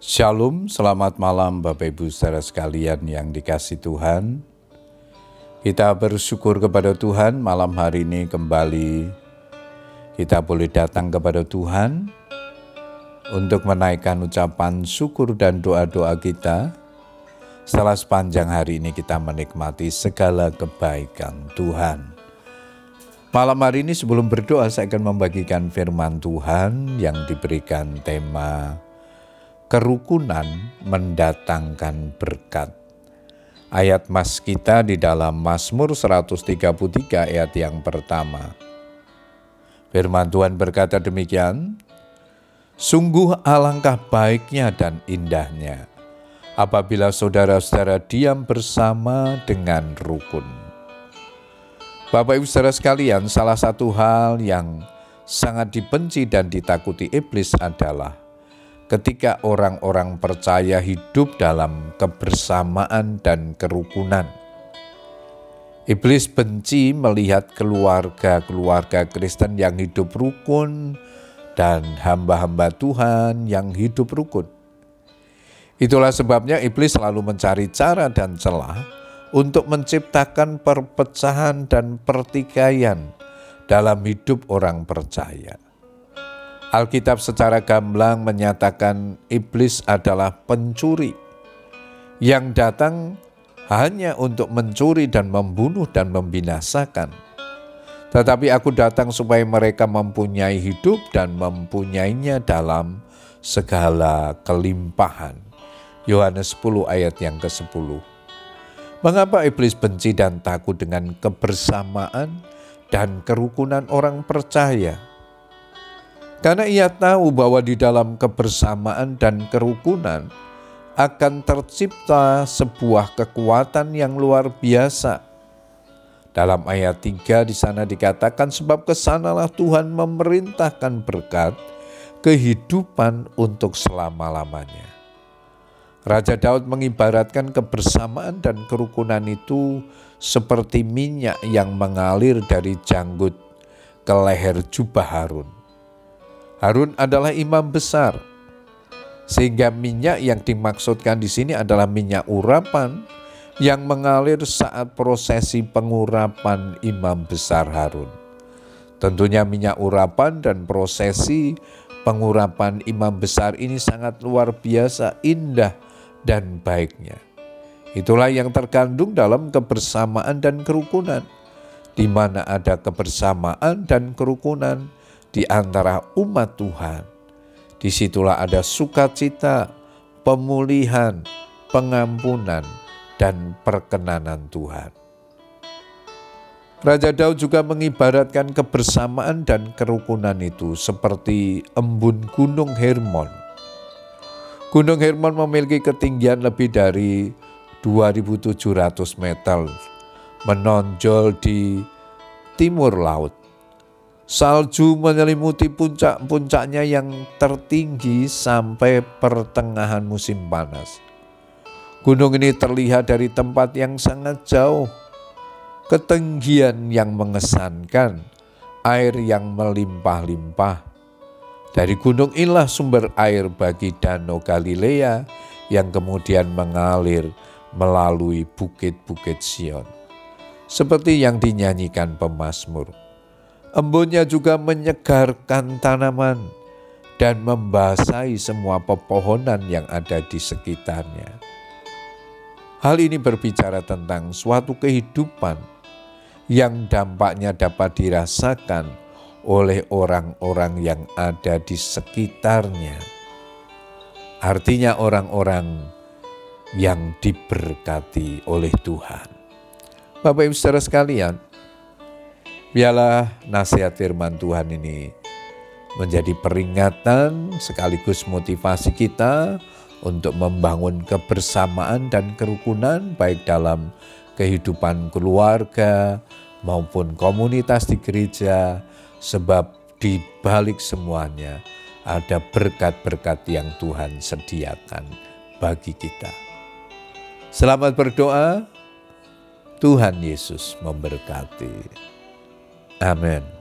Shalom, selamat malam Bapak Ibu saudara sekalian yang dikasih Tuhan. Kita bersyukur kepada Tuhan malam hari ini kembali kita boleh datang kepada Tuhan untuk menaikkan ucapan syukur dan doa-doa kita. Setelah sepanjang hari ini kita menikmati segala kebaikan Tuhan. Malam hari ini sebelum berdoa saya akan membagikan firman Tuhan yang diberikan tema kerukunan mendatangkan berkat. Ayat mas kita di dalam Mazmur 133 ayat yang pertama. Firman Tuhan berkata demikian, Sungguh alangkah baiknya dan indahnya apabila saudara-saudara diam bersama dengan rukun. Bapak Ibu saudara sekalian, salah satu hal yang sangat dibenci dan ditakuti iblis adalah ketika orang-orang percaya hidup dalam kebersamaan dan kerukunan. Iblis benci melihat keluarga-keluarga Kristen yang hidup rukun dan hamba-hamba Tuhan yang hidup rukun. Itulah sebabnya iblis selalu mencari cara dan celah untuk menciptakan perpecahan dan pertikaian dalam hidup orang percaya. Alkitab secara gamblang menyatakan iblis adalah pencuri yang datang hanya untuk mencuri dan membunuh dan membinasakan. Tetapi aku datang supaya mereka mempunyai hidup dan mempunyainya dalam segala kelimpahan. Yohanes 10 ayat yang ke-10. Mengapa iblis benci dan takut dengan kebersamaan dan kerukunan orang percaya? Karena ia tahu bahwa di dalam kebersamaan dan kerukunan akan tercipta sebuah kekuatan yang luar biasa. Dalam ayat 3 di sana dikatakan sebab ke sanalah Tuhan memerintahkan berkat kehidupan untuk selama-lamanya. Raja Daud mengibaratkan kebersamaan dan kerukunan itu seperti minyak yang mengalir dari janggut ke leher jubah Harun. Harun adalah imam besar. Sehingga minyak yang dimaksudkan di sini adalah minyak urapan yang mengalir saat prosesi pengurapan imam besar Harun. Tentunya minyak urapan dan prosesi pengurapan imam besar ini sangat luar biasa indah dan baiknya. Itulah yang terkandung dalam kebersamaan dan kerukunan. Di mana ada kebersamaan dan kerukunan, di antara umat Tuhan. Di situlah ada sukacita, pemulihan, pengampunan, dan perkenanan Tuhan. Raja Daud juga mengibaratkan kebersamaan dan kerukunan itu seperti embun Gunung Hermon. Gunung Hermon memiliki ketinggian lebih dari 2700 meter, menonjol di timur laut. Salju menyelimuti puncak-puncaknya yang tertinggi sampai pertengahan musim panas. Gunung ini terlihat dari tempat yang sangat jauh. Ketinggian yang mengesankan, air yang melimpah-limpah. Dari gunung inilah sumber air bagi Danau Galilea yang kemudian mengalir melalui bukit-bukit Sion. Seperti yang dinyanyikan pemazmur. Embunnya juga menyegarkan tanaman dan membasahi semua pepohonan yang ada di sekitarnya. Hal ini berbicara tentang suatu kehidupan yang dampaknya dapat dirasakan oleh orang-orang yang ada di sekitarnya. Artinya, orang-orang yang diberkati oleh Tuhan. Bapak Ibu saudara sekalian, Biarlah nasihat firman Tuhan ini menjadi peringatan sekaligus motivasi kita untuk membangun kebersamaan dan kerukunan baik dalam kehidupan keluarga maupun komunitas di gereja sebab di balik semuanya ada berkat-berkat yang Tuhan sediakan bagi kita. Selamat berdoa. Tuhan Yesus memberkati. Amen.